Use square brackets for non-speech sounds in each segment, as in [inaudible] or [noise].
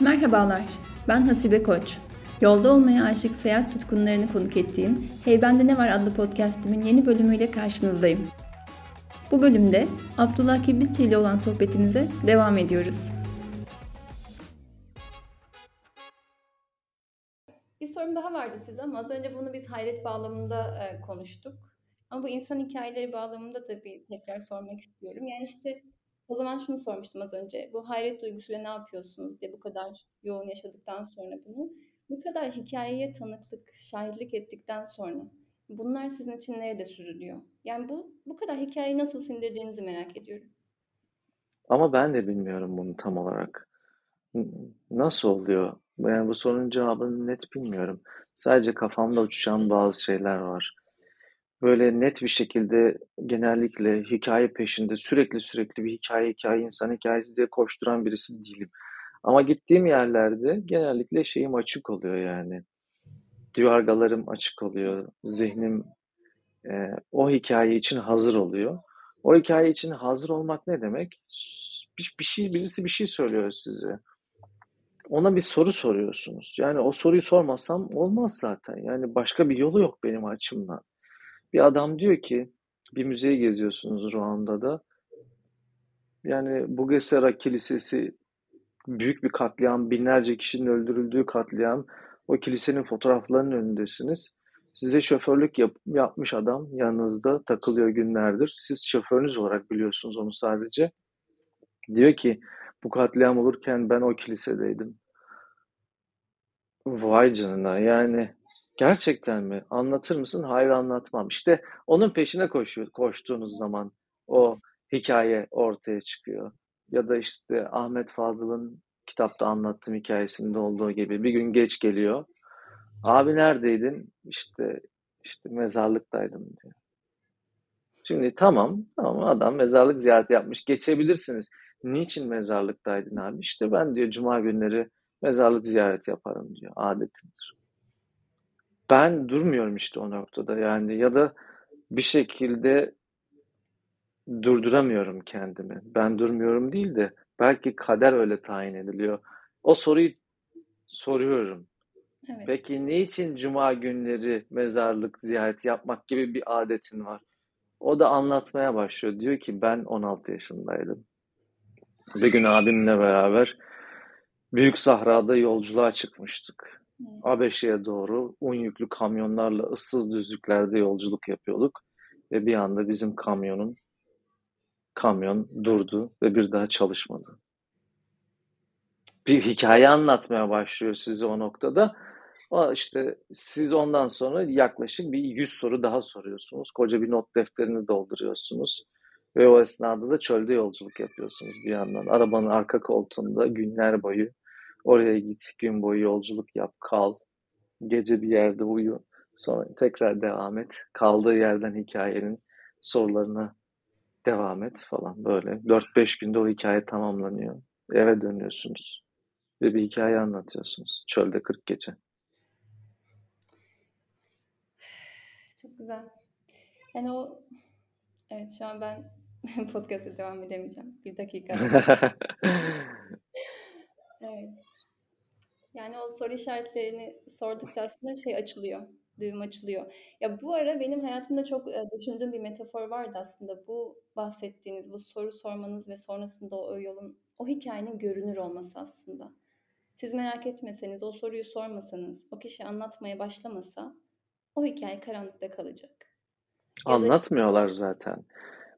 Merhabalar, ben Hasibe Koç. Yolda olmaya aşık seyahat tutkunlarını konuk ettiğim Hey Bende Ne Var adlı podcastimin yeni bölümüyle karşınızdayım. Bu bölümde Abdullah Kibritçi ile olan sohbetimize devam ediyoruz. Bir sorum daha vardı size ama az önce bunu biz hayret bağlamında e, konuştuk. Ama bu insan hikayeleri bağlamında tabii tekrar sormak istiyorum. Yani işte o zaman şunu sormuştum az önce. Bu hayret duygusuyla ne yapıyorsunuz diye bu kadar yoğun yaşadıktan sonra bunu. Bu kadar hikayeye tanıklık, şahitlik ettikten sonra bunlar sizin için nerede süzülüyor? Yani bu bu kadar hikayeyi nasıl sindirdiğinizi merak ediyorum. Ama ben de bilmiyorum bunu tam olarak. Nasıl oluyor? Yani bu sorunun cevabını net bilmiyorum. Sadece kafamda uçuşan bazı şeyler var. Böyle net bir şekilde genellikle hikaye peşinde sürekli sürekli bir hikaye hikaye insan hikayesi diye koşturan birisi değilim. Ama gittiğim yerlerde genellikle şeyim açık oluyor yani. Divargalarım açık oluyor. Zihnim e, o hikaye için hazır oluyor. O hikaye için hazır olmak ne demek? Bir, bir şey birisi bir şey söylüyor size. Ona bir soru soruyorsunuz. Yani o soruyu sormasam olmaz zaten. Yani başka bir yolu yok benim açımdan. Bir adam diyor ki bir müzeyi geziyorsunuz Ruanda'da. Yani Bugesera Kilisesi büyük bir katliam, binlerce kişinin öldürüldüğü katliam. O kilisenin fotoğraflarının önündesiniz. Size şoförlük yap, yapmış adam yanınızda takılıyor günlerdir. Siz şoförünüz olarak biliyorsunuz onu sadece. Diyor ki bu katliam olurken ben o kilisedeydim. Vay canına yani gerçekten mi? Anlatır mısın? Hayır anlatmam. İşte onun peşine koşuyor, koştuğunuz zaman o hikaye ortaya çıkıyor. Ya da işte Ahmet Fadıl'ın kitapta anlattığım hikayesinde olduğu gibi bir gün geç geliyor. Abi neredeydin? İşte işte mezarlıktaydım diyor. Şimdi tamam, tamam adam mezarlık ziyareti yapmış. Geçebilirsiniz. Niçin mezarlıktaydın abi? İşte ben diyor cuma günleri mezarlık ziyareti yaparım diyor. Adetimdir. Ben durmuyorum işte o noktada yani ya da bir şekilde durduramıyorum kendimi. Ben durmuyorum değil de belki kader öyle tayin ediliyor. O soruyu soruyorum. Evet. Peki niçin cuma günleri mezarlık ziyareti yapmak gibi bir adetin var? O da anlatmaya başlıyor. Diyor ki ben 16 yaşındaydım. Bir gün abimle beraber Büyük Sahra'da yolculuğa çıkmıştık. Abeşe'ye doğru un yüklü kamyonlarla ıssız düzlüklerde yolculuk yapıyorduk. Ve bir anda bizim kamyonun kamyon durdu ve bir daha çalışmadı. Bir hikaye anlatmaya başlıyor size o noktada. O işte siz ondan sonra yaklaşık bir 100 soru daha soruyorsunuz. Koca bir not defterini dolduruyorsunuz. Ve o esnada da çölde yolculuk yapıyorsunuz bir yandan. Arabanın arka koltuğunda günler boyu oraya git, gün boyu yolculuk yap, kal. Gece bir yerde uyu. Sonra tekrar devam et. Kaldığı yerden hikayenin sorularına devam et falan böyle. 4-5 günde o hikaye tamamlanıyor. Eve dönüyorsunuz. Ve bir hikaye anlatıyorsunuz. Çölde 40 gece. Çok güzel. Yani o evet şu an ben [laughs] podcast'a devam edemeyeceğim. Bir dakika. [laughs] evet. Yani o soru işaretlerini sordukça aslında şey açılıyor. Düğüm açılıyor. Ya bu ara benim hayatımda çok e, düşündüğüm bir metafor vardı aslında. Bu bahsettiğiniz bu soru sormanız ve sonrasında o yolun o hikayenin görünür olması aslında. Siz merak etmeseniz, o soruyu sormasanız, o kişi anlatmaya başlamasa o hikaye karanlıkta kalacak. Anlatmıyorlar zaten.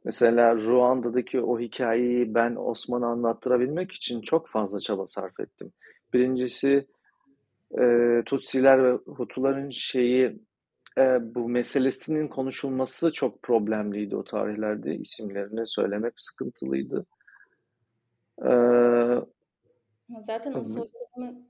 Mesela Ruanda'daki o hikayeyi ben Osman'a anlattırabilmek için çok fazla çaba sarf ettim. Birincisi e, Tutsiler ve Hutuların şeyi e, bu meselesinin konuşulması çok problemliydi o tarihlerde. İsimlerini söylemek sıkıntılıydı. E, zaten o soykırımı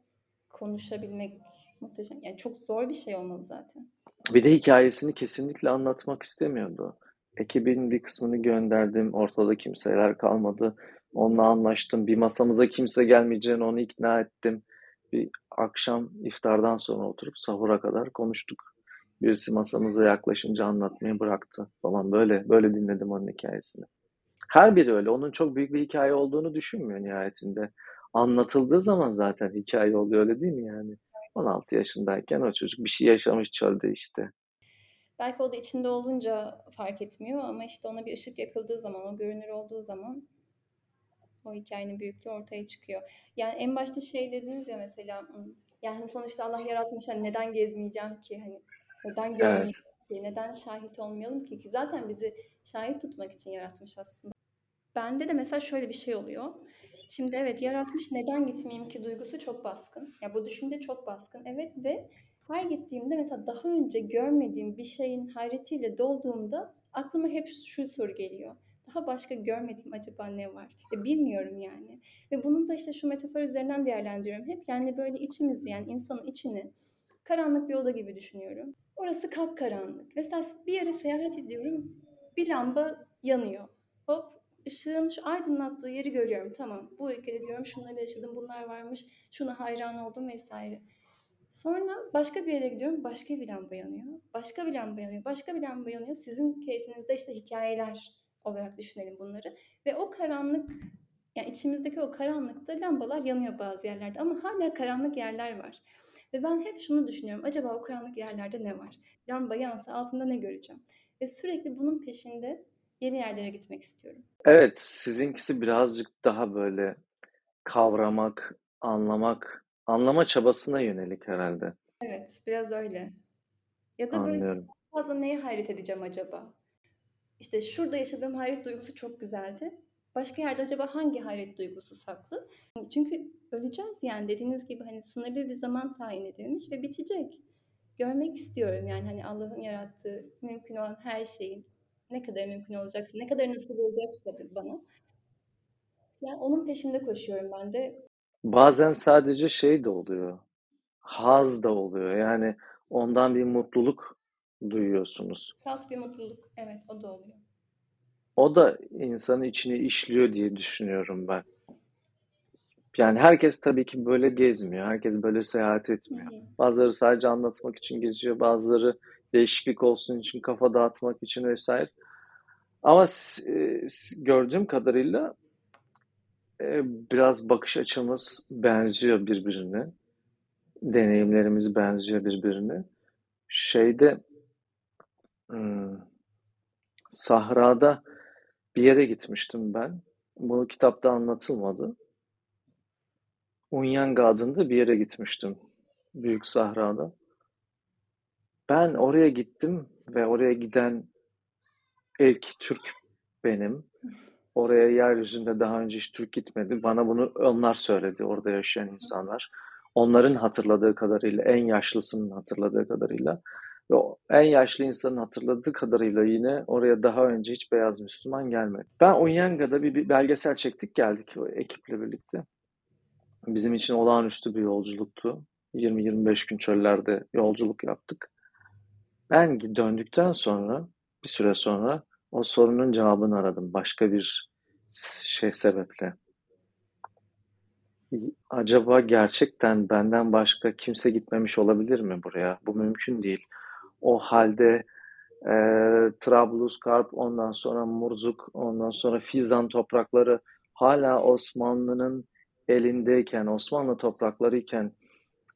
konuşabilmek muhteşem. Yani çok zor bir şey olmalı zaten. Bir de hikayesini kesinlikle anlatmak istemiyordu. Ekibin bir kısmını gönderdim. Ortada kimseler kalmadı. Onunla anlaştım. Bir masamıza kimse gelmeyeceğini onu ikna ettim. Bir akşam iftardan sonra oturup sahura kadar konuştuk. Birisi masamıza yaklaşınca anlatmayı bıraktı falan böyle böyle dinledim onun hikayesini. Her biri öyle. Onun çok büyük bir hikaye olduğunu düşünmüyor nihayetinde. anlatıldığı zaman zaten hikaye oluyor öyle değil mi yani? 16 yaşındayken o çocuk bir şey yaşamış çölde işte. Belki o da içinde olunca fark etmiyor ama işte ona bir ışık yakıldığı zaman, o görünür olduğu zaman o hikayenin büyüklüğü ortaya çıkıyor. Yani en başta şey dediniz ya mesela yani sonuçta Allah yaratmış hani neden gezmeyeceğim ki hani neden görmeyeyim evet. ki neden şahit olmayalım ki ki zaten bizi şahit tutmak için yaratmış aslında. Bende de mesela şöyle bir şey oluyor. Şimdi evet yaratmış neden gitmeyeyim ki duygusu çok baskın. Ya bu düşünce çok baskın. Evet ve her gittiğimde mesela daha önce görmediğim bir şeyin hayretiyle dolduğumda aklıma hep şu soru geliyor. Daha başka görmediğim acaba ne var? Ve bilmiyorum yani. Ve bunu da işte şu metafor üzerinden değerlendiriyorum. Hep yani böyle içimizi yani insanın içini karanlık bir oda gibi düşünüyorum. Orası kapkaranlık. Mesela bir yere seyahat ediyorum. Bir lamba yanıyor. Hop ışığın şu aydınlattığı yeri görüyorum. Tamam bu ülkede diyorum şunları yaşadım bunlar varmış. Şuna hayran oldum vesaire. Sonra başka bir yere gidiyorum. Başka bir lamba yanıyor. Başka bir lamba yanıyor. Başka bir lamba yanıyor. Sizin case'inizde işte hikayeler olarak düşünelim bunları. Ve o karanlık yani içimizdeki o karanlıkta lambalar yanıyor bazı yerlerde ama hala karanlık yerler var. Ve ben hep şunu düşünüyorum. Acaba o karanlık yerlerde ne var? Lamba yansa altında ne göreceğim? Ve sürekli bunun peşinde yeni yerlere gitmek istiyorum. Evet, sizinkisi birazcık daha böyle kavramak, anlamak, anlama çabasına yönelik herhalde. Evet, biraz öyle. Ya da Anlıyorum. böyle fazla neye hayret edeceğim acaba? İşte şurada yaşadığım hayret duygusu çok güzeldi. Başka yerde acaba hangi hayret duygusu saklı? Çünkü öleceğiz yani dediğiniz gibi hani sınırlı bir zaman tayin edilmiş ve bitecek. Görmek istiyorum yani hani Allah'ın yarattığı mümkün olan her şeyin ne kadar mümkün olacaksa, ne kadar nasıl olacaksa bana. Yani onun peşinde koşuyorum ben de. Bazen sadece şey de oluyor. Haz da oluyor. Yani ondan bir mutluluk duyuyorsunuz. Salt bir mutluluk. Evet o da oluyor. O da insanın içine işliyor diye düşünüyorum ben. Yani herkes tabii ki böyle gezmiyor. Herkes böyle seyahat etmiyor. Hı hı. Bazıları sadece anlatmak için geziyor. Bazıları değişiklik olsun için, kafa dağıtmak için vesaire. Ama e, gördüğüm kadarıyla e, biraz bakış açımız benziyor birbirine. Deneyimlerimiz benziyor birbirine. Şeyde Hmm. Sahrada bir yere gitmiştim ben. Bu kitapta anlatılmadı. Unyanga adında bir yere gitmiştim. Büyük Sahra'da. Ben oraya gittim ve oraya giden ilk Türk benim. Oraya yeryüzünde daha önce hiç Türk gitmedi. Bana bunu onlar söyledi, orada yaşayan insanlar. Onların hatırladığı kadarıyla, en yaşlısının hatırladığı kadarıyla ve en yaşlı insanın hatırladığı kadarıyla yine oraya daha önce hiç beyaz Müslüman gelmedi. Ben Onyanga'da bir, bir belgesel çektik geldik o ekiple birlikte. Bizim için olağanüstü bir yolculuktu. 20-25 gün çöllerde yolculuk yaptık. Ben döndükten sonra bir süre sonra o sorunun cevabını aradım başka bir şey sebeple. Acaba gerçekten benden başka kimse gitmemiş olabilir mi buraya? Bu mümkün değil. O halde e, Trablusgarp, ondan sonra Murzuk, ondan sonra Fizan toprakları hala Osmanlı'nın elindeyken, Osmanlı toprakları iken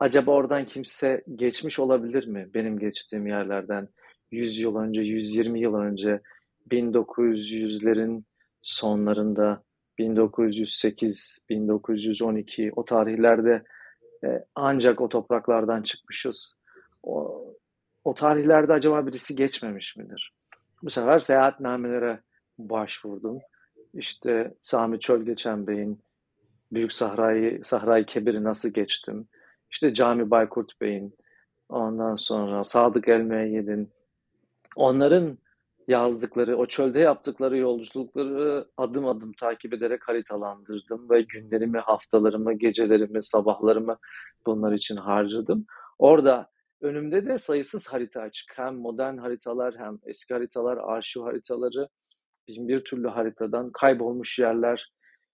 acaba oradan kimse geçmiş olabilir mi benim geçtiğim yerlerden 100 yıl önce, 120 yıl önce 1900'lerin sonlarında 1908, 1912 o tarihlerde e, ancak o topraklardan çıkmışız. O, o tarihlerde acaba birisi geçmemiş midir? Bu sefer seyahatnamelere başvurdum. İşte Sami Çölgeçen Bey'in Büyük Sahra'yı, Sahra-i Kebir'i nasıl geçtim? İşte Cami Baykurt Bey'in, ondan sonra Sadık El onların yazdıkları, o çölde yaptıkları yolculukları adım adım takip ederek haritalandırdım ve günlerimi, haftalarımı, gecelerimi, sabahlarımı bunlar için harcadım. Orada Önümde de sayısız harita açık. Hem modern haritalar hem eski haritalar, arşiv haritaları, bin bir türlü haritadan kaybolmuş yerler.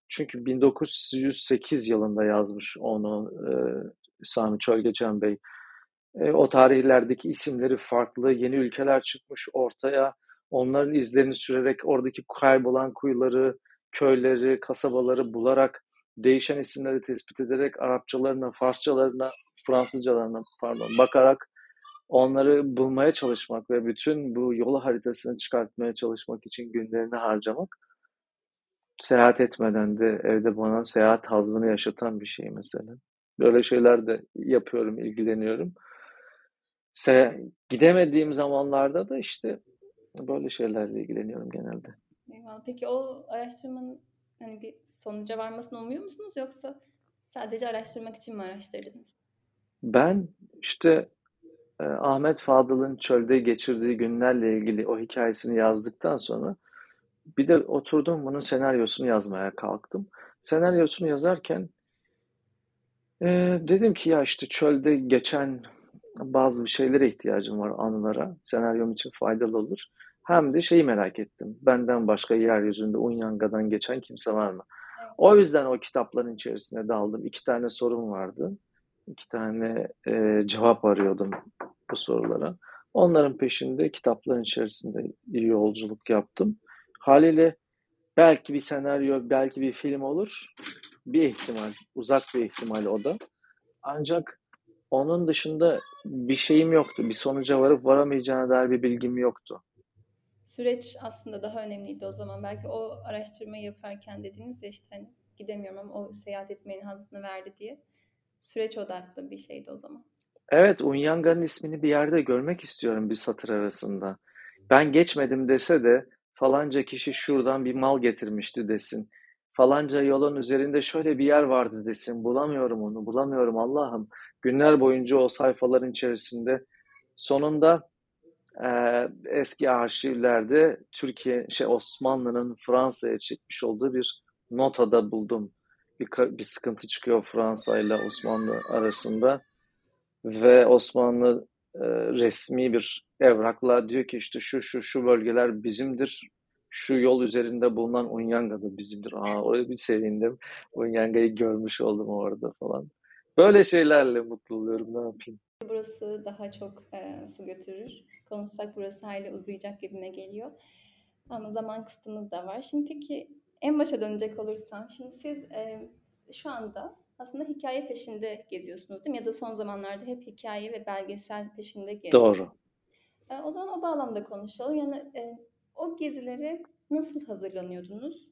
Çünkü 1908 yılında yazmış onu e, Sami Çölgeçen Bey. E, o tarihlerdeki isimleri farklı, yeni ülkeler çıkmış ortaya. Onların izlerini sürerek oradaki kaybolan kuyuları, köyleri, kasabaları bularak değişen isimleri tespit ederek Arapçalarına, Farsçalarına, Fransızcalarına pardon bakarak onları bulmaya çalışmak ve bütün bu yol haritasını çıkartmaya çalışmak için günlerini harcamak seyahat etmeden de evde bana seyahat hazını yaşatan bir şey mesela. Böyle şeyler de yapıyorum, ilgileniyorum. Se gidemediğim zamanlarda da işte böyle şeylerle ilgileniyorum genelde. Eyvallah. Peki o araştırmanın hani bir sonuca varmasını umuyor musunuz yoksa sadece araştırmak için mi araştırdınız? Ben işte e, Ahmet Fadıl'ın çölde geçirdiği günlerle ilgili o hikayesini yazdıktan sonra bir de oturdum bunun senaryosunu yazmaya kalktım. Senaryosunu yazarken e, dedim ki ya işte çölde geçen bazı bir şeylere ihtiyacım var anılara. Senaryom için faydalı olur. Hem de şeyi merak ettim. Benden başka yeryüzünde Unyanga'dan geçen kimse var mı? O yüzden o kitapların içerisine daldım. İki tane sorum vardı. İki tane e, cevap arıyordum bu sorulara. Onların peşinde kitapların içerisinde iyi yolculuk yaptım. Haliyle belki bir senaryo, belki bir film olur. Bir ihtimal, uzak bir ihtimal o da. Ancak onun dışında bir şeyim yoktu. Bir sonuca varıp varamayacağına dair bir bilgim yoktu. Süreç aslında daha önemliydi o zaman. Belki o araştırmayı yaparken dediniz ya işte hani gidemiyorum ama o seyahat etmenin hazını verdi diye. Süreç odaklı bir şeydi o zaman. Evet, Unyanga'nın ismini bir yerde görmek istiyorum bir satır arasında. Ben geçmedim dese de falanca kişi şuradan bir mal getirmişti desin. Falanca yolun üzerinde şöyle bir yer vardı desin. Bulamıyorum onu, bulamıyorum Allah'ım. Günler boyunca o sayfaların içerisinde sonunda e, eski arşivlerde Türkiye, şey Osmanlı'nın Fransa'ya çekmiş olduğu bir notada buldum. Bir, bir sıkıntı çıkıyor Fransa ile Osmanlı arasında ve Osmanlı e, resmi bir evrakla diyor ki işte şu şu şu bölgeler bizimdir. Şu yol üzerinde bulunan Unyanga da bizimdir. Aa oraya bir sevindim. Unyanga'yı görmüş oldum orada falan. Böyle şeylerle mutlu oluyorum. Ne yapayım? Burası daha çok e, su götürür. Konuşsak burası hayli uzayacak gibime geliyor. Ama zaman kısıtımız da var. Şimdi peki en başa dönecek olursam. Şimdi siz e, şu anda aslında hikaye peşinde geziyorsunuz değil mi? Ya da son zamanlarda hep hikaye ve belgesel peşinde gezdiniz. Doğru. E, o zaman o bağlamda konuşalım. Yani e, o gezilere nasıl hazırlanıyordunuz?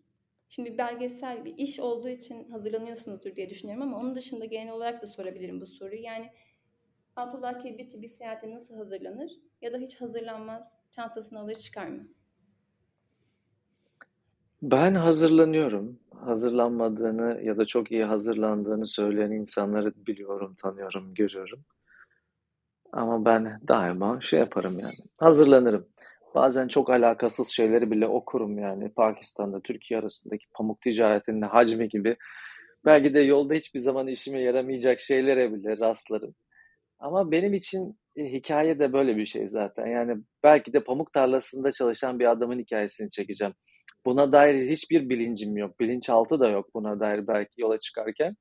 Şimdi belgesel bir iş olduğu için hazırlanıyorsunuzdur diye düşünüyorum ama onun dışında genel olarak da sorabilirim bu soruyu. Yani Abdullah Kirbitçi bir seyahate nasıl hazırlanır? Ya da hiç hazırlanmaz, çantasını alır çıkar mı? Ben hazırlanıyorum. Hazırlanmadığını ya da çok iyi hazırlandığını söyleyen insanları biliyorum, tanıyorum, görüyorum. Ama ben daima şey yaparım yani. Hazırlanırım. Bazen çok alakasız şeyleri bile okurum yani. Pakistan'da Türkiye arasındaki pamuk ticaretinin hacmi gibi. Belki de yolda hiçbir zaman işime yaramayacak şeylere bile rastlarım. Ama benim için e, hikaye de böyle bir şey zaten. Yani belki de pamuk tarlasında çalışan bir adamın hikayesini çekeceğim. Buna dair hiçbir bilincim yok. Bilinçaltı da yok buna dair belki yola çıkarken.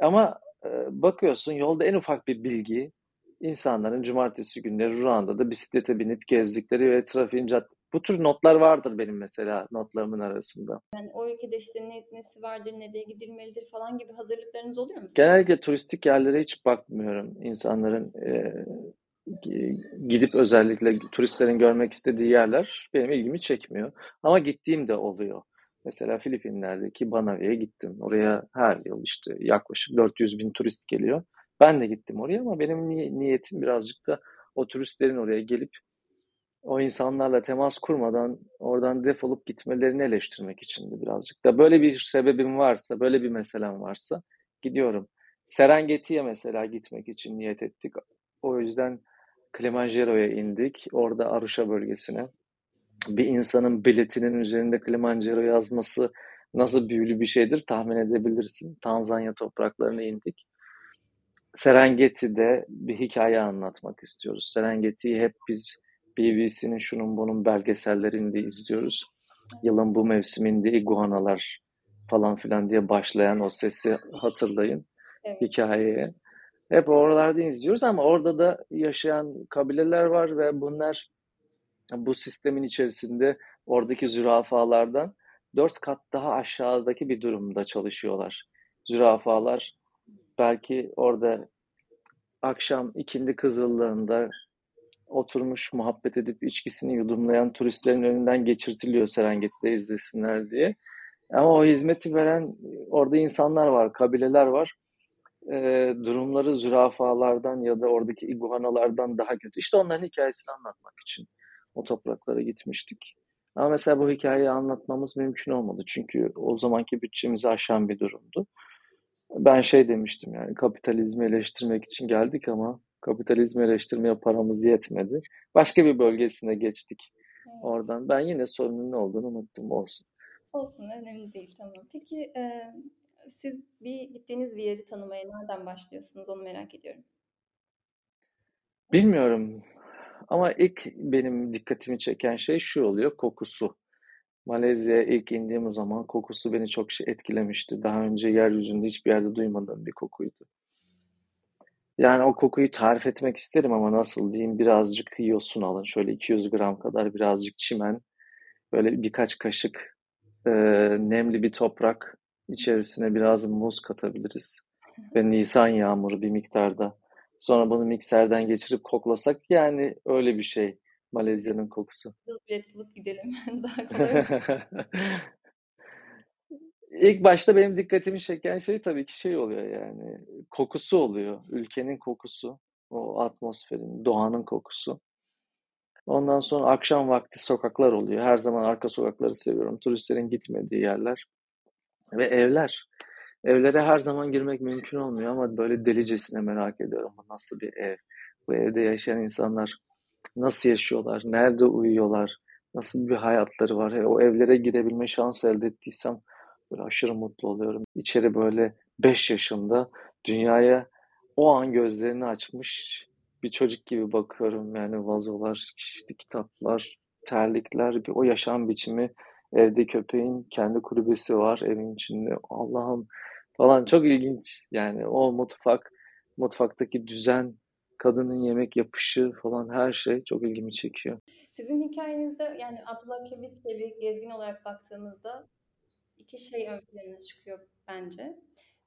Ama e, bakıyorsun yolda en ufak bir bilgi insanların cumartesi günleri Ruanda'da bisiklete binip gezdikleri ve trafiğin cad bu tür notlar vardır benim mesela notlarımın arasında. Yani o ülkede işte ne, nesi vardır, nereye gidilmelidir falan gibi hazırlıklarınız oluyor mu? Genellikle turistik yerlere hiç bakmıyorum. İnsanların e, gidip özellikle turistlerin görmek istediği yerler benim ilgimi çekmiyor. Ama gittiğim de oluyor. Mesela Filipinler'deki Banavi'ye gittim. Oraya her yıl işte yaklaşık 400 bin turist geliyor. Ben de gittim oraya ama benim niyetim birazcık da o turistlerin oraya gelip o insanlarla temas kurmadan oradan defolup gitmelerini eleştirmek içindi birazcık da. Böyle bir sebebim varsa, böyle bir meselem varsa gidiyorum. Serengeti'ye mesela gitmek için niyet ettik. O yüzden Kilimanjaro'ya indik. Orada Arusha bölgesine. Bir insanın biletinin üzerinde Kilimanjaro yazması nasıl büyülü bir şeydir tahmin edebilirsin. Tanzanya topraklarına indik. Serengeti'de bir hikaye anlatmak istiyoruz. Serengeti'yi hep biz BBC'nin şunun bunun belgesellerinde izliyoruz. Yılın bu mevsiminde iguanalar falan filan diye başlayan o sesi hatırlayın evet. hikayeye. Hep oralarda izliyoruz ama orada da yaşayan kabileler var ve bunlar bu sistemin içerisinde oradaki zürafalardan dört kat daha aşağıdaki bir durumda çalışıyorlar. Zürafalar belki orada akşam ikindi kızıllığında oturmuş muhabbet edip içkisini yudumlayan turistlerin önünden geçirtiliyor Serengeti'de izlesinler diye. Ama o hizmeti veren orada insanlar var, kabileler var. E, durumları zürafalardan ya da oradaki iguanalardan daha kötü. İşte onların hikayesini anlatmak için o topraklara gitmiştik. Ama mesela bu hikayeyi anlatmamız mümkün olmadı. Çünkü o zamanki bütçemizi aşan bir durumdu. Ben şey demiştim yani kapitalizmi eleştirmek için geldik ama kapitalizmi eleştirmeye paramız yetmedi. Başka bir bölgesine geçtik evet. oradan. Ben yine sorunun ne olduğunu unuttum olsun. Olsun önemli değil tamam. Peki e, siz bir gittiğiniz bir yeri tanımaya nereden başlıyorsunuz onu merak ediyorum. Bilmiyorum ama ilk benim dikkatimi çeken şey şu oluyor kokusu. Malezya'ya ilk indiğim zaman kokusu beni çok şey etkilemişti. Daha önce yeryüzünde hiçbir yerde duymadığım bir kokuydu. Yani o kokuyu tarif etmek isterim ama nasıl diyeyim birazcık yosun alın. Şöyle 200 gram kadar birazcık çimen, böyle birkaç kaşık e, nemli bir toprak, içerisine biraz muz katabiliriz. Ve nisan yağmuru bir miktarda. Sonra bunu mikserden geçirip koklasak yani öyle bir şey Malezya'nın kokusu. Bilet bulup gidelim. [laughs] Daha [laughs] kolay İlk başta benim dikkatimi çeken şey tabii ki şey oluyor yani kokusu oluyor. Ülkenin kokusu, o atmosferin, doğanın kokusu. Ondan sonra akşam vakti sokaklar oluyor. Her zaman arka sokakları seviyorum. Turistlerin gitmediği yerler. Ve evler. Evlere her zaman girmek mümkün olmuyor ama böyle delicesine merak ediyorum. Bu nasıl bir ev? Bu evde yaşayan insanlar nasıl yaşıyorlar? Nerede uyuyorlar? Nasıl bir hayatları var? O evlere girebilme şansı elde ettiysem Böyle aşırı mutlu oluyorum. İçeri böyle 5 yaşında dünyaya o an gözlerini açmış bir çocuk gibi bakıyorum. Yani vazolar, işte kitaplar, terlikler, bir o yaşam biçimi. Evde köpeğin kendi kulübesi var evin içinde. Allah'ım falan çok ilginç. Yani o mutfak, mutfaktaki düzen, kadının yemek yapışı falan her şey çok ilgimi çekiyor. Sizin hikayenizde yani Abdullah Kebit bir gezgin olarak baktığımızda iki şey ön plana çıkıyor bence.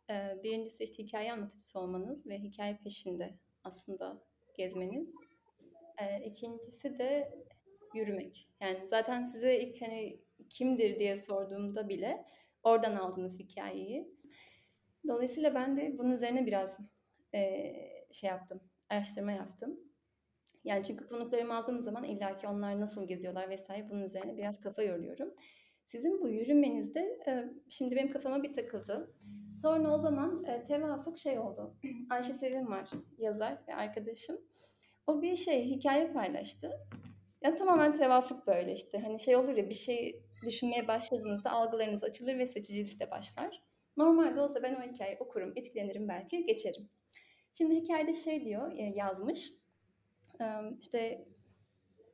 Ee, birincisi işte hikaye anlatıcısı olmanız ve hikaye peşinde aslında gezmeniz. Ee, ikincisi de yürümek. Yani zaten size ilk hani kimdir diye sorduğumda bile oradan aldınız hikayeyi. Dolayısıyla ben de bunun üzerine biraz e, şey yaptım, araştırma yaptım. Yani çünkü konuklarımı aldığım zaman illaki onlar nasıl geziyorlar vesaire bunun üzerine biraz kafa yoruyorum. Sizin bu yürümenizde şimdi benim kafama bir takıldı. Sonra o zaman tevafuk şey oldu. [clears throat] Ayşe Sevim var, yazar ve arkadaşım. O bir şey, hikaye paylaştı. Ya tamamen tevafuk böyle işte. Hani şey olur ya bir şey düşünmeye başladığınızda algılarınız açılır ve seçicilik de başlar. Normalde olsa ben o hikayeyi okurum, etkilenirim belki, geçerim. Şimdi hikayede şey diyor, yazmış. İşte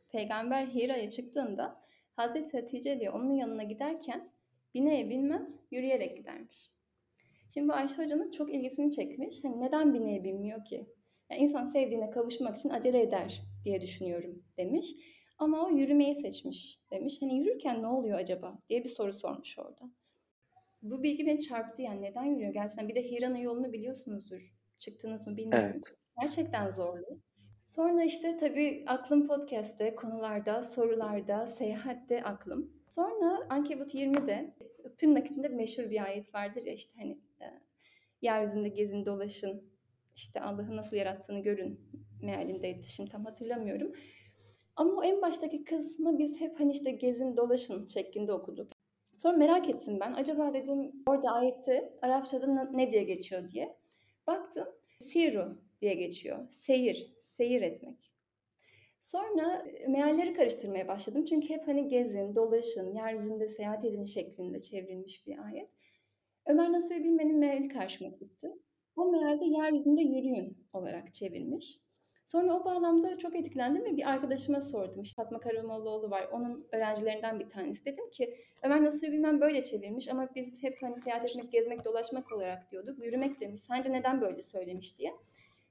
peygamber Hira'ya çıktığında Hazreti Hatice diyor onun yanına giderken bineye binmez yürüyerek gidermiş. Şimdi bu Ayşe Hoca'nın çok ilgisini çekmiş. Hani neden bineye binmiyor ki? Yani insan sevdiğine kavuşmak için acele eder diye düşünüyorum demiş. Ama o yürümeyi seçmiş demiş. Hani yürürken ne oluyor acaba diye bir soru sormuş orada. Bu bilgi beni çarptı yani neden yürüyor gerçekten. Bir de Hira'nın yolunu biliyorsunuzdur. Çıktınız mı bilmiyorum. Evet. Gerçekten zorlu. Sonra işte tabii aklım podcast'te, konularda, sorularda, seyahatte aklım. Sonra Ankebut 20'de tırnak içinde meşhur bir ayet vardır ya işte hani e, yeryüzünde gezin dolaşın, işte Allah'ı nasıl yarattığını görün mealindeydi. Şimdi tam hatırlamıyorum. Ama o en baştaki kısmı biz hep hani işte gezin dolaşın şeklinde okuduk. Sonra merak ettim ben. Acaba dedim orada ayette Arapçada ne diye geçiyor diye. Baktım. Siru diye geçiyor. Seyir, seyir etmek. Sonra e, mealleri karıştırmaya başladım. Çünkü hep hani gezin, dolaşın, yeryüzünde seyahat edin şeklinde çevrilmiş bir ayet. Ömer Nasuhi Bilmen'in meali karşıma gitti. O mealde yeryüzünde yürüyün olarak çevirmiş. Sonra o bağlamda çok etkilendim ve bir arkadaşıma sordum. İşte Fatma Karamollaoğlu var. Onun öğrencilerinden bir tanesi. Dedim ki Ömer Nasuhi Bilmen böyle çevirmiş ama biz hep hani seyahat etmek, gezmek, dolaşmak olarak diyorduk. Yürümek demiş. Sence neden böyle söylemiş diye.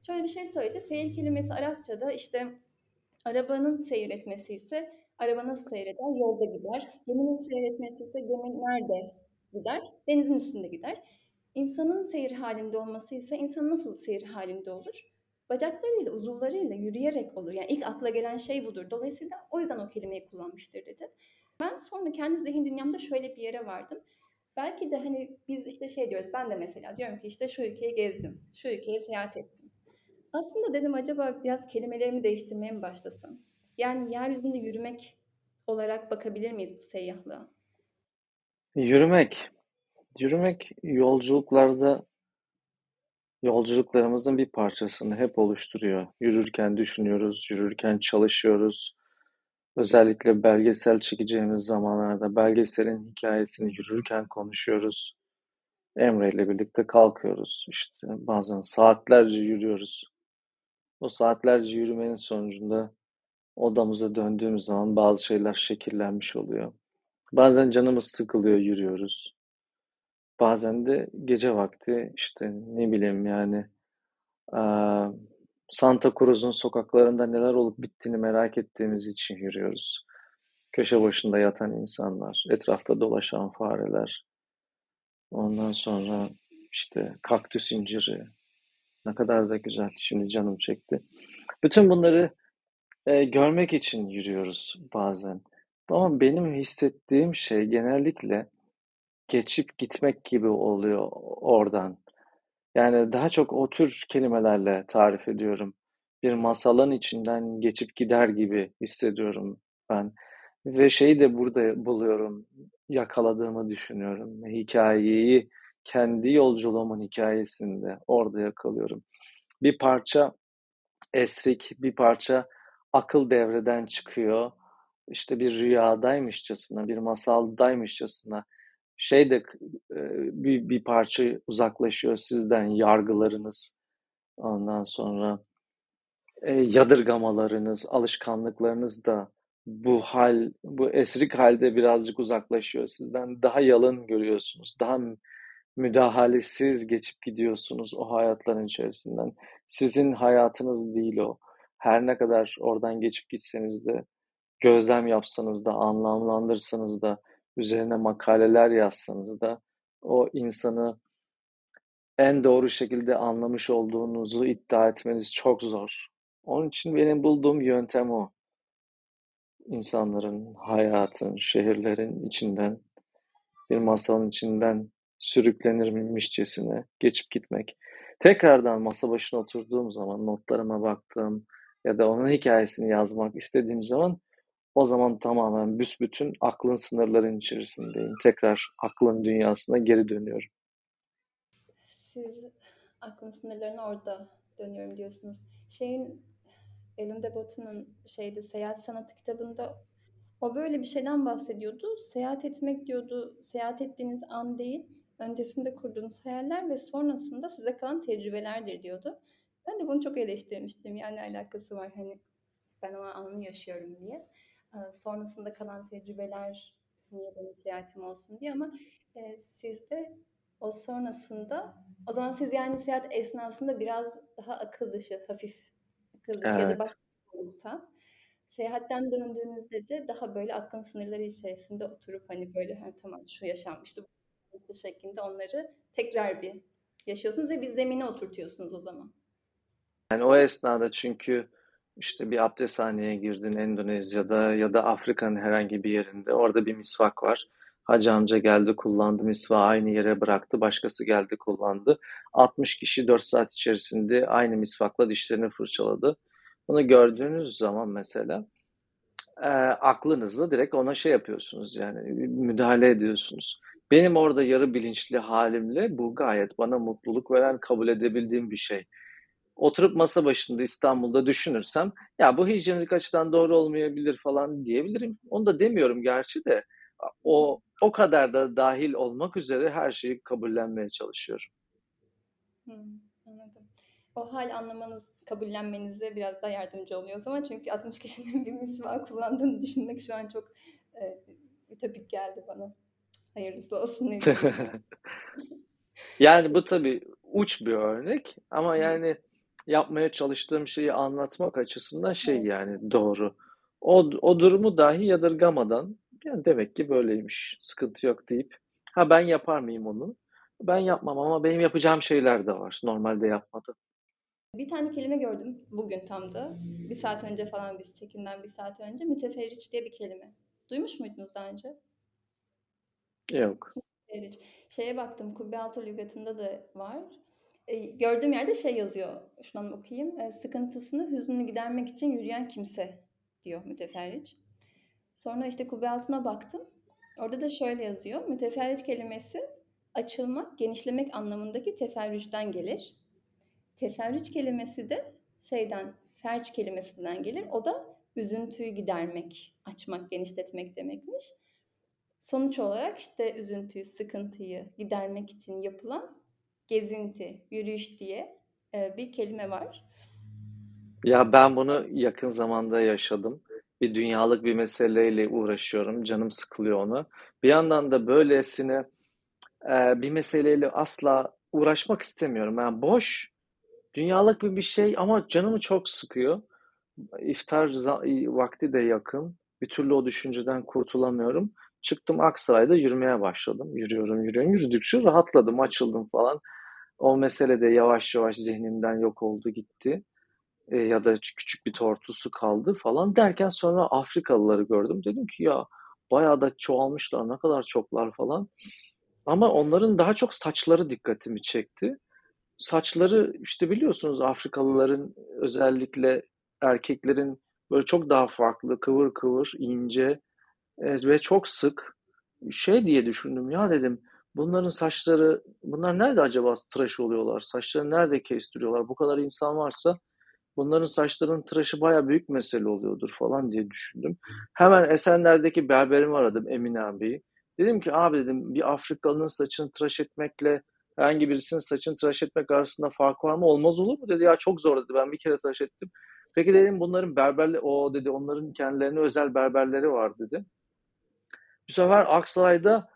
Şöyle bir şey söyledi. Seyir kelimesi Arapçada işte arabanın seyir etmesi ise Araba nasıl seyreder? Yolda gider. Geminin seyretmesi ise gemi nerede gider? Denizin üstünde gider. İnsanın seyir halinde olması ise insan nasıl seyir halinde olur? Bacaklarıyla, uzuvlarıyla yürüyerek olur. Yani ilk akla gelen şey budur. Dolayısıyla o yüzden o kelimeyi kullanmıştır dedi. Ben sonra kendi zihin dünyamda şöyle bir yere vardım. Belki de hani biz işte şey diyoruz. Ben de mesela diyorum ki işte şu ülkeyi gezdim. Şu ülkeye seyahat ettim. Aslında dedim acaba biraz kelimelerimi değiştirmeye mi başlasam? Yani yeryüzünde yürümek olarak bakabilir miyiz bu seyyahlığa? Yürümek. Yürümek yolculuklarda yolculuklarımızın bir parçasını hep oluşturuyor. Yürürken düşünüyoruz, yürürken çalışıyoruz. Özellikle belgesel çekeceğimiz zamanlarda belgeselin hikayesini yürürken konuşuyoruz. Emre ile birlikte kalkıyoruz. İşte bazen saatlerce yürüyoruz. O saatlerce yürümenin sonucunda odamıza döndüğümüz zaman bazı şeyler şekillenmiş oluyor. Bazen canımız sıkılıyor, yürüyoruz. Bazen de gece vakti işte ne bileyim yani Santa Cruz'un sokaklarında neler olup bittiğini merak ettiğimiz için yürüyoruz. Köşe başında yatan insanlar, etrafta dolaşan fareler. Ondan sonra işte kaktüs inciri. Ne kadar da güzel. Şimdi canım çekti. Bütün bunları e, görmek için yürüyoruz bazen. Ama benim hissettiğim şey genellikle geçip gitmek gibi oluyor oradan. Yani daha çok o tür kelimelerle tarif ediyorum. Bir masalın içinden geçip gider gibi hissediyorum ben. Ve şeyi de burada buluyorum, yakaladığımı düşünüyorum. Hikayeyi, kendi yolculuğumun hikayesinde orada yakalıyorum. Bir parça esrik, bir parça akıl devreden çıkıyor. İşte bir rüyadaymışçasına, bir masaldaymışçasına şey de e, bir, bir parça uzaklaşıyor sizden yargılarınız. Ondan sonra e, yadırgamalarınız alışkanlıklarınız da bu hal bu esrik halde birazcık uzaklaşıyor sizden. Daha yalın görüyorsunuz daha müdahalesiz geçip gidiyorsunuz o hayatların içerisinden. Sizin hayatınız değil o. Her ne kadar oradan geçip gitseniz de gözlem yapsanız da anlamlandırsanız da üzerine makaleler yazsanız da o insanı en doğru şekilde anlamış olduğunuzu iddia etmeniz çok zor. Onun için benim bulduğum yöntem o. İnsanların, hayatın, şehirlerin içinden, bir masalın içinden sürüklenirmişçesine geçip gitmek. Tekrardan masa başına oturduğum zaman, notlarıma baktığım ya da onun hikayesini yazmak istediğim zaman o zaman tamamen büsbütün aklın sınırların içerisindeyim. Tekrar aklın dünyasına geri dönüyorum. Siz aklın sınırlarına orada dönüyorum diyorsunuz. Şeyin Alan de Botton'un şeyde Seyahat Sanatı kitabında o böyle bir şeyden bahsediyordu. Seyahat etmek diyordu. Seyahat ettiğiniz an değil, öncesinde kurduğunuz hayaller ve sonrasında size kalan tecrübelerdir diyordu. Ben de bunu çok eleştirmiştim. Yani alakası var hani ben o anı yaşıyorum diye sonrasında kalan tecrübeler niye benim seyahatim olsun diye ama e, sizde o sonrasında o zaman siz yani seyahat esnasında biraz daha akıl dışı, hafif akıl dışı evet. ya da başka bir boyutta seyahatten döndüğünüzde de daha böyle aklın sınırları içerisinde oturup hani böyle ha, tamam şu yaşanmıştı bu şeklinde onları tekrar bir yaşıyorsunuz ve bir zemine oturtuyorsunuz o zaman. Yani o esnada çünkü işte bir abdesthaneye girdin Endonezya'da ya da Afrika'nın herhangi bir yerinde. Orada bir misvak var. Hacı amca geldi kullandı misvağı aynı yere bıraktı. Başkası geldi kullandı. 60 kişi 4 saat içerisinde aynı misvakla dişlerini fırçaladı. Bunu gördüğünüz zaman mesela e, aklınızla direkt ona şey yapıyorsunuz yani müdahale ediyorsunuz. Benim orada yarı bilinçli halimle bu gayet bana mutluluk veren kabul edebildiğim bir şey oturup masa başında İstanbul'da düşünürsem ya bu hijyenik açıdan doğru olmayabilir falan diyebilirim. Onu da demiyorum gerçi de o o kadar da dahil olmak üzere her şeyi kabullenmeye çalışıyorum. Hmm, anladım. O hal anlamanız, kabullenmenize biraz daha yardımcı oluyor o zaman. Çünkü 60 kişinin [laughs] bir misva kullandığını düşünmek şu an çok e, ütopik geldi bana. Hayırlısı olsun. [laughs] yani bu tabii uç bir örnek ama yani yapmaya çalıştığım şeyi anlatmak açısından şey yani doğru. o, o durumu dahi yadırgamadan yani demek ki böyleymiş, sıkıntı yok deyip ha ben yapar mıyım onu? Ben yapmam ama benim yapacağım şeyler de var. Normalde yapmadım. Bir tane kelime gördüm bugün tam da. Bir saat önce falan biz çekimden bir saat önce. Müteferriç diye bir kelime. Duymuş muydunuz daha önce? Yok. Müteferriç. Şeye baktım Kubbe Altı lügatında da var. Gördüğüm yerde şey yazıyor. Şundan okuyayım. Sıkıntısını, hüznünü gidermek için yürüyen kimse diyor müteferriç. Sonra işte kubbe altına baktım. Orada da şöyle yazıyor. Müteferriç kelimesi açılmak, genişlemek anlamındaki teferrüçten gelir. Teferrüç kelimesi de şeyden, ferç kelimesinden gelir. O da üzüntüyü gidermek, açmak, genişletmek demekmiş. Sonuç olarak işte üzüntüyü, sıkıntıyı gidermek için yapılan gezinti, yürüyüş diye e, bir kelime var. Ya ben bunu yakın zamanda yaşadım. Bir dünyalık bir meseleyle uğraşıyorum. Canım sıkılıyor onu. Bir yandan da böylesine e, bir meseleyle asla uğraşmak istemiyorum. Yani boş, dünyalık bir bir şey ama canımı çok sıkıyor. İftar vakti de yakın. Bir türlü o düşünceden kurtulamıyorum. Çıktım Aksaray'da yürümeye başladım. Yürüyorum, yürüyorum. Yürüdükçe rahatladım, açıldım falan. O mesele de yavaş yavaş zihnimden yok oldu gitti. E, ya da küçük bir tortusu kaldı falan derken sonra Afrikalıları gördüm. Dedim ki ya bayağı da çoğalmışlar ne kadar çoklar falan. Ama onların daha çok saçları dikkatimi çekti. Saçları işte biliyorsunuz Afrikalıların özellikle erkeklerin böyle çok daha farklı, kıvır kıvır, ince ve çok sık. Şey diye düşündüm ya dedim bunların saçları, bunlar nerede acaba tıraş oluyorlar? Saçlarını nerede kestiriyorlar? Bu kadar insan varsa bunların saçlarının tıraşı baya büyük mesele oluyordur falan diye düşündüm. Hemen Esenler'deki berberimi aradım Emin abi. Dedim ki abi dedim bir Afrikalının saçını tıraş etmekle herhangi birisinin saçını tıraş etmek arasında fark var mı? Olmaz olur mu? Dedi ya çok zor dedi. Ben bir kere tıraş ettim. Peki dedim bunların berberli o dedi onların kendilerine özel berberleri var dedi. Bu sefer Aksaray'da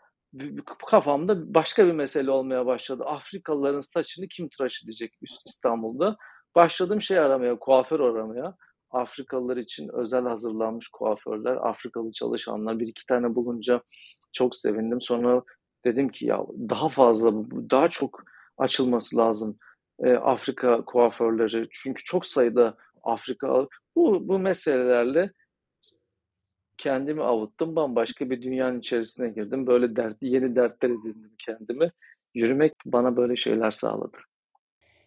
kafamda başka bir mesele olmaya başladı. Afrikalıların saçını kim tıraş edecek İstanbul'da? Başladım şey aramaya, kuaför aramaya. Afrikalılar için özel hazırlanmış kuaförler, Afrikalı çalışanlar bir iki tane bulunca çok sevindim. Sonra dedim ki ya daha fazla, daha çok açılması lazım e, Afrika kuaförleri. Çünkü çok sayıda Afrika bu, bu meselelerle kendimi avuttum. Bambaşka bir dünyanın içerisine girdim. Böyle dert, yeni dertler edindim kendimi. Yürümek bana böyle şeyler sağladı.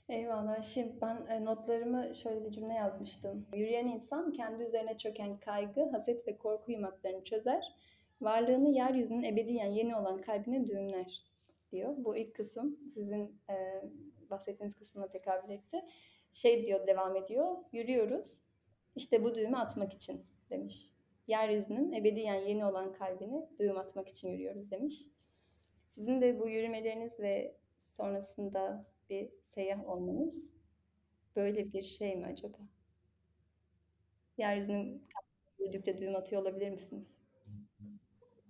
Eyvallah. Şimdi ben e, notlarımı şöyle bir cümle yazmıştım. Yürüyen insan kendi üzerine çöken kaygı, haset ve korku yumaklarını çözer. Varlığını yeryüzünün ebediyen yeni olan kalbine düğümler diyor. Bu ilk kısım sizin e, bahsettiğiniz kısmına tekabül etti. Şey diyor, devam ediyor. Yürüyoruz. İşte bu düğümü atmak için demiş. Yeryüzünün ebediyen yeni olan kalbine düğüm atmak için yürüyoruz demiş. Sizin de bu yürümeleriniz ve sonrasında bir seyyah olmanız böyle bir şey mi acaba? Yeryüzünün yürüdükçe düğüm atıyor olabilir misiniz?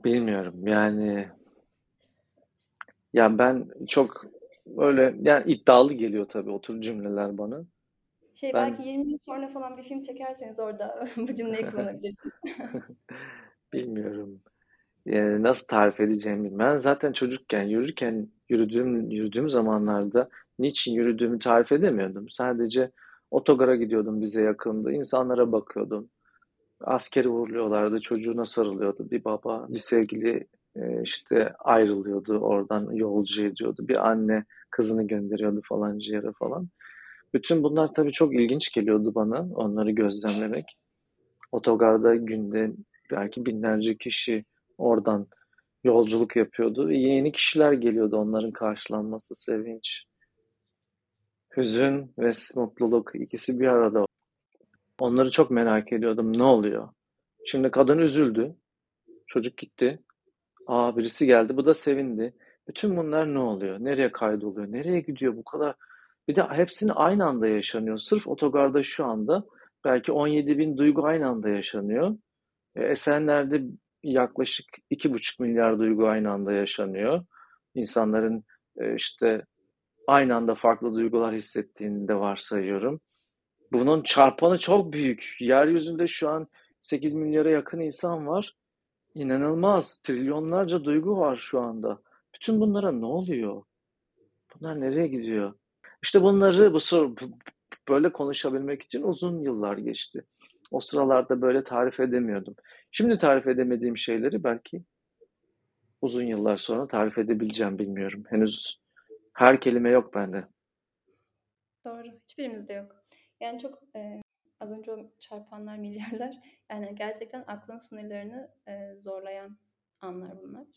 Bilmiyorum yani yani ben çok öyle yani iddialı geliyor tabii o tür cümleler bana. Şey ben... belki 20 yıl sonra falan bir film çekerseniz orada [laughs] bu cümleyi [laughs] kullanabilirsiniz. Bilmiyorum. Yani nasıl tarif edeceğimi. Ben zaten çocukken yürürken yürüdüğüm yürüdüğüm zamanlarda niçin yürüdüğümü tarif edemiyordum. Sadece otogara gidiyordum bize yakındı. İnsanlara bakıyordum. Askeri uğurluyorlardı. Çocuğuna sarılıyordu. Bir baba, bir sevgili e, işte ayrılıyordu. Oradan yolcu ediyordu. Bir anne kızını gönderiyordu falancı yere falan. Bütün bunlar tabii çok ilginç geliyordu bana. Onları gözlemlemek. Otogarda günde belki binlerce kişi oradan yolculuk yapıyordu. Yeni kişiler geliyordu onların karşılanması, sevinç, hüzün ve mutluluk ikisi bir arada. Onları çok merak ediyordum. Ne oluyor? Şimdi kadın üzüldü. Çocuk gitti. Aa birisi geldi. Bu da sevindi. Bütün bunlar ne oluyor? Nereye kaydoluyor? Nereye gidiyor bu kadar? Bir de hepsini aynı anda yaşanıyor. Sırf otogarda şu anda belki 17 bin duygu aynı anda yaşanıyor. E, Esenler'de yaklaşık 2,5 milyar duygu aynı anda yaşanıyor. İnsanların e, işte aynı anda farklı duygular hissettiğini de varsayıyorum. Bunun çarpanı çok büyük. Yeryüzünde şu an 8 milyara yakın insan var. İnanılmaz. Trilyonlarca duygu var şu anda. Bütün bunlara ne oluyor? Bunlar nereye gidiyor? İşte bunları bu soru böyle konuşabilmek için uzun yıllar geçti. O sıralarda böyle tarif edemiyordum. Şimdi tarif edemediğim şeyleri belki uzun yıllar sonra tarif edebileceğim bilmiyorum. Henüz her kelime yok bende. Doğru. Hiçbirimizde yok. Yani çok e, az önce o çarpanlar, [laughs] milyarlar yani gerçekten aklın sınırlarını e, zorlayan anlar bunlar.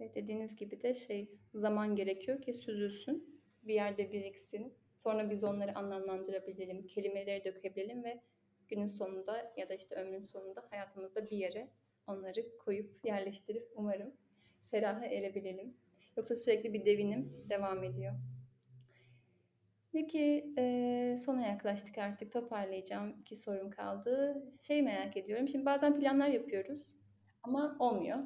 Ve dediğiniz gibi de şey zaman gerekiyor ki süzülsün, bir yerde biriksin. Sonra biz onları anlamlandırabilelim, kelimeleri dökebilelim ve günün sonunda ya da işte ömrün sonunda hayatımızda bir yere onları koyup yerleştirip umarım feraha erebilelim. Yoksa sürekli bir devinim devam ediyor. Peki e, sona yaklaştık artık toparlayacağım. iki sorum kaldı. Şey merak ediyorum. Şimdi bazen planlar yapıyoruz ama olmuyor.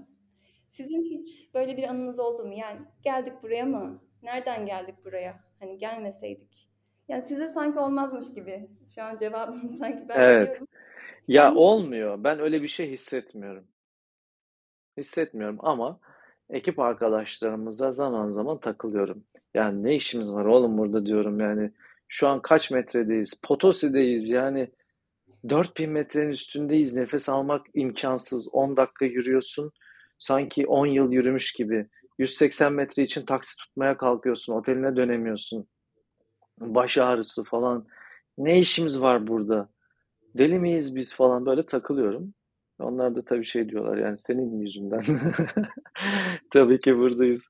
Sizin hiç böyle bir anınız oldu mu? Yani geldik buraya mı? Nereden geldik buraya? Hani gelmeseydik. Yani size sanki olmazmış gibi. Şu an cevabımı [laughs] sanki ben evet. veriyorum. Ya ben olmuyor. Ben öyle bir şey hissetmiyorum. Hissetmiyorum ama ekip arkadaşlarımıza zaman zaman takılıyorum. Yani ne işimiz var oğlum burada diyorum yani. Şu an kaç metredeyiz? Potosi'deyiz yani. 4000 metrenin üstündeyiz. Nefes almak imkansız. 10 dakika yürüyorsun. Sanki 10 yıl yürümüş gibi. 180 metre için taksi tutmaya kalkıyorsun. Oteline dönemiyorsun. Baş ağrısı falan. Ne işimiz var burada? Deli miyiz biz falan böyle takılıyorum. Onlar da tabii şey diyorlar yani senin yüzünden. [laughs] tabii ki buradayız.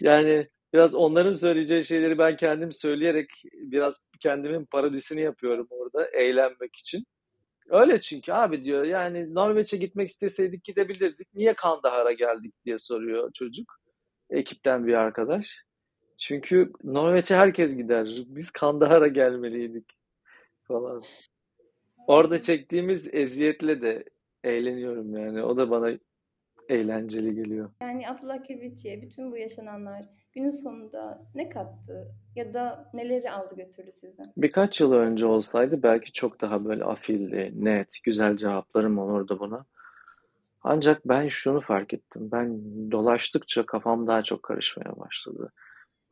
Yani biraz onların söyleyeceği şeyleri ben kendim söyleyerek biraz kendimin parodisini yapıyorum orada eğlenmek için. Öyle çünkü abi diyor yani Norveç'e gitmek isteseydik gidebilirdik. Niye Kandahar'a geldik diye soruyor çocuk. Ekipten bir arkadaş. Çünkü Norveç'e herkes gider. Biz Kandahar'a gelmeliydik falan. Orada çektiğimiz eziyetle de eğleniyorum yani. O da bana eğlenceli geliyor. Yani Abdullah Kibritçi'ye bütün bu yaşananlar günün sonunda ne kattı ya da neleri aldı götürdü sizden? Birkaç yıl önce olsaydı belki çok daha böyle afilli, net, güzel cevaplarım olurdu buna. Ancak ben şunu fark ettim. Ben dolaştıkça kafam daha çok karışmaya başladı.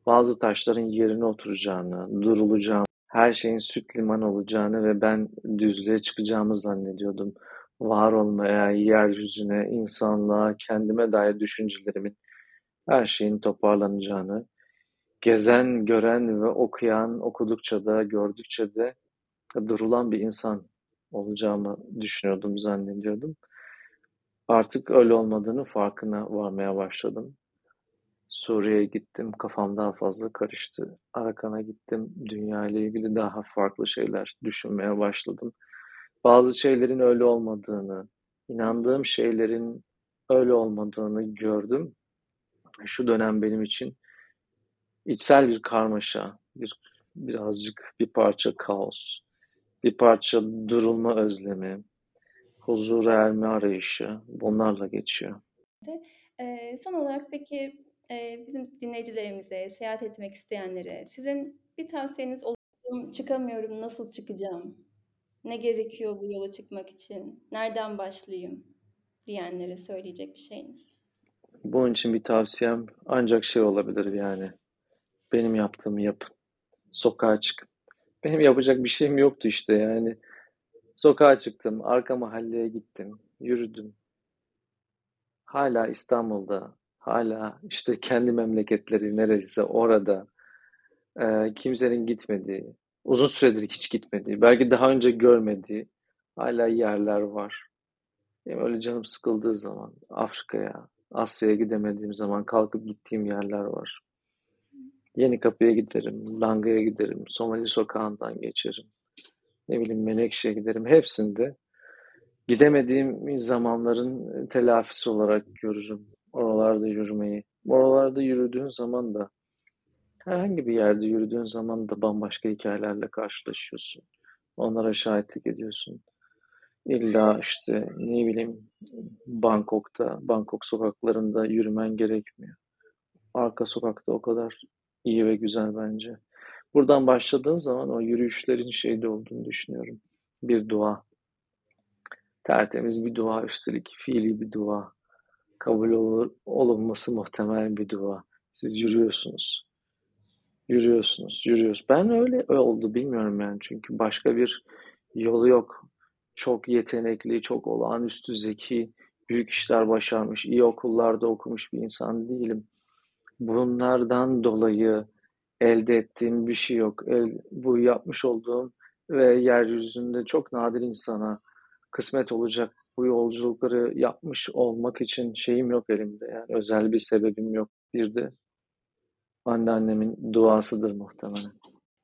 Bazı taşların yerine oturacağını, durulacağını, her şeyin süt liman olacağını ve ben düzlüğe çıkacağımı zannediyordum var olmaya, yeryüzüne, insanlığa, kendime dair düşüncelerimin her şeyin toparlanacağını, gezen, gören ve okuyan, okudukça da, gördükçe de durulan bir insan olacağımı düşünüyordum, zannediyordum. Artık öyle olmadığını farkına varmaya başladım. Suriye'ye gittim, kafam daha fazla karıştı. Arakan'a gittim, dünya ile ilgili daha farklı şeyler düşünmeye başladım bazı şeylerin öyle olmadığını, inandığım şeylerin öyle olmadığını gördüm. Şu dönem benim için içsel bir karmaşa, bir birazcık bir parça kaos, bir parça durulma özlemi, huzura erme arayışı bunlarla geçiyor. E, son olarak peki e, bizim dinleyicilerimize, seyahat etmek isteyenlere sizin bir tavsiyeniz olur mu? Çıkamıyorum, nasıl çıkacağım? Ne gerekiyor bu yola çıkmak için? Nereden başlayayım? Diyenlere söyleyecek bir şeyiniz. Bunun için bir tavsiyem ancak şey olabilir yani. Benim yaptığımı yapın. Sokağa çıkın. Benim yapacak bir şeyim yoktu işte yani. Sokağa çıktım, arka mahalleye gittim, yürüdüm. Hala İstanbul'da, hala işte kendi memleketleri neresi orada, e, kimsenin gitmediği, uzun süredir hiç gitmediği, belki daha önce görmediği hala yerler var. Benim öyle canım sıkıldığı zaman Afrika'ya, Asya'ya gidemediğim zaman kalkıp gittiğim yerler var. Yeni Kapı'ya giderim, Langa'ya giderim, Somali sokağından geçerim. Ne bileyim Menekşe'ye giderim. Hepsinde gidemediğim zamanların telafisi olarak görürüm. Oralarda yürümeyi. Oralarda yürüdüğün zaman da Herhangi bir yerde yürüdüğün zaman da bambaşka hikayelerle karşılaşıyorsun. Onlara şahitlik ediyorsun. İlla işte ne bileyim Bangkok'ta, Bangkok sokaklarında yürümen gerekmiyor. Arka sokakta o kadar iyi ve güzel bence. Buradan başladığın zaman o yürüyüşlerin şeyde olduğunu düşünüyorum. Bir dua. Tertemiz bir dua üstelik. Fiili bir dua. Kabul olur, olunması muhtemel bir dua. Siz yürüyorsunuz. Yürüyorsunuz, yürüyoruz. Ben öyle oldu bilmiyorum yani çünkü başka bir yolu yok. Çok yetenekli, çok olağanüstü zeki, büyük işler başarmış, iyi okullarda okumuş bir insan değilim. Bunlardan dolayı elde ettiğim bir şey yok. El, bu yapmış olduğum ve yeryüzünde çok nadir insana kısmet olacak bu yolculukları yapmış olmak için şeyim yok elimde. Yani özel bir sebebim yok. Bir de anneannemin duasıdır muhtemelen.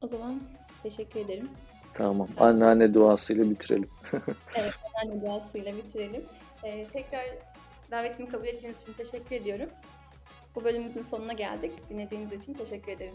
O zaman teşekkür ederim. Tamam. Anneanne duasıyla bitirelim. [laughs] evet, anneanne duasıyla bitirelim. Ee, tekrar davetimi kabul ettiğiniz için teşekkür ediyorum. Bu bölümümüzün sonuna geldik. Dinlediğiniz için teşekkür ederim.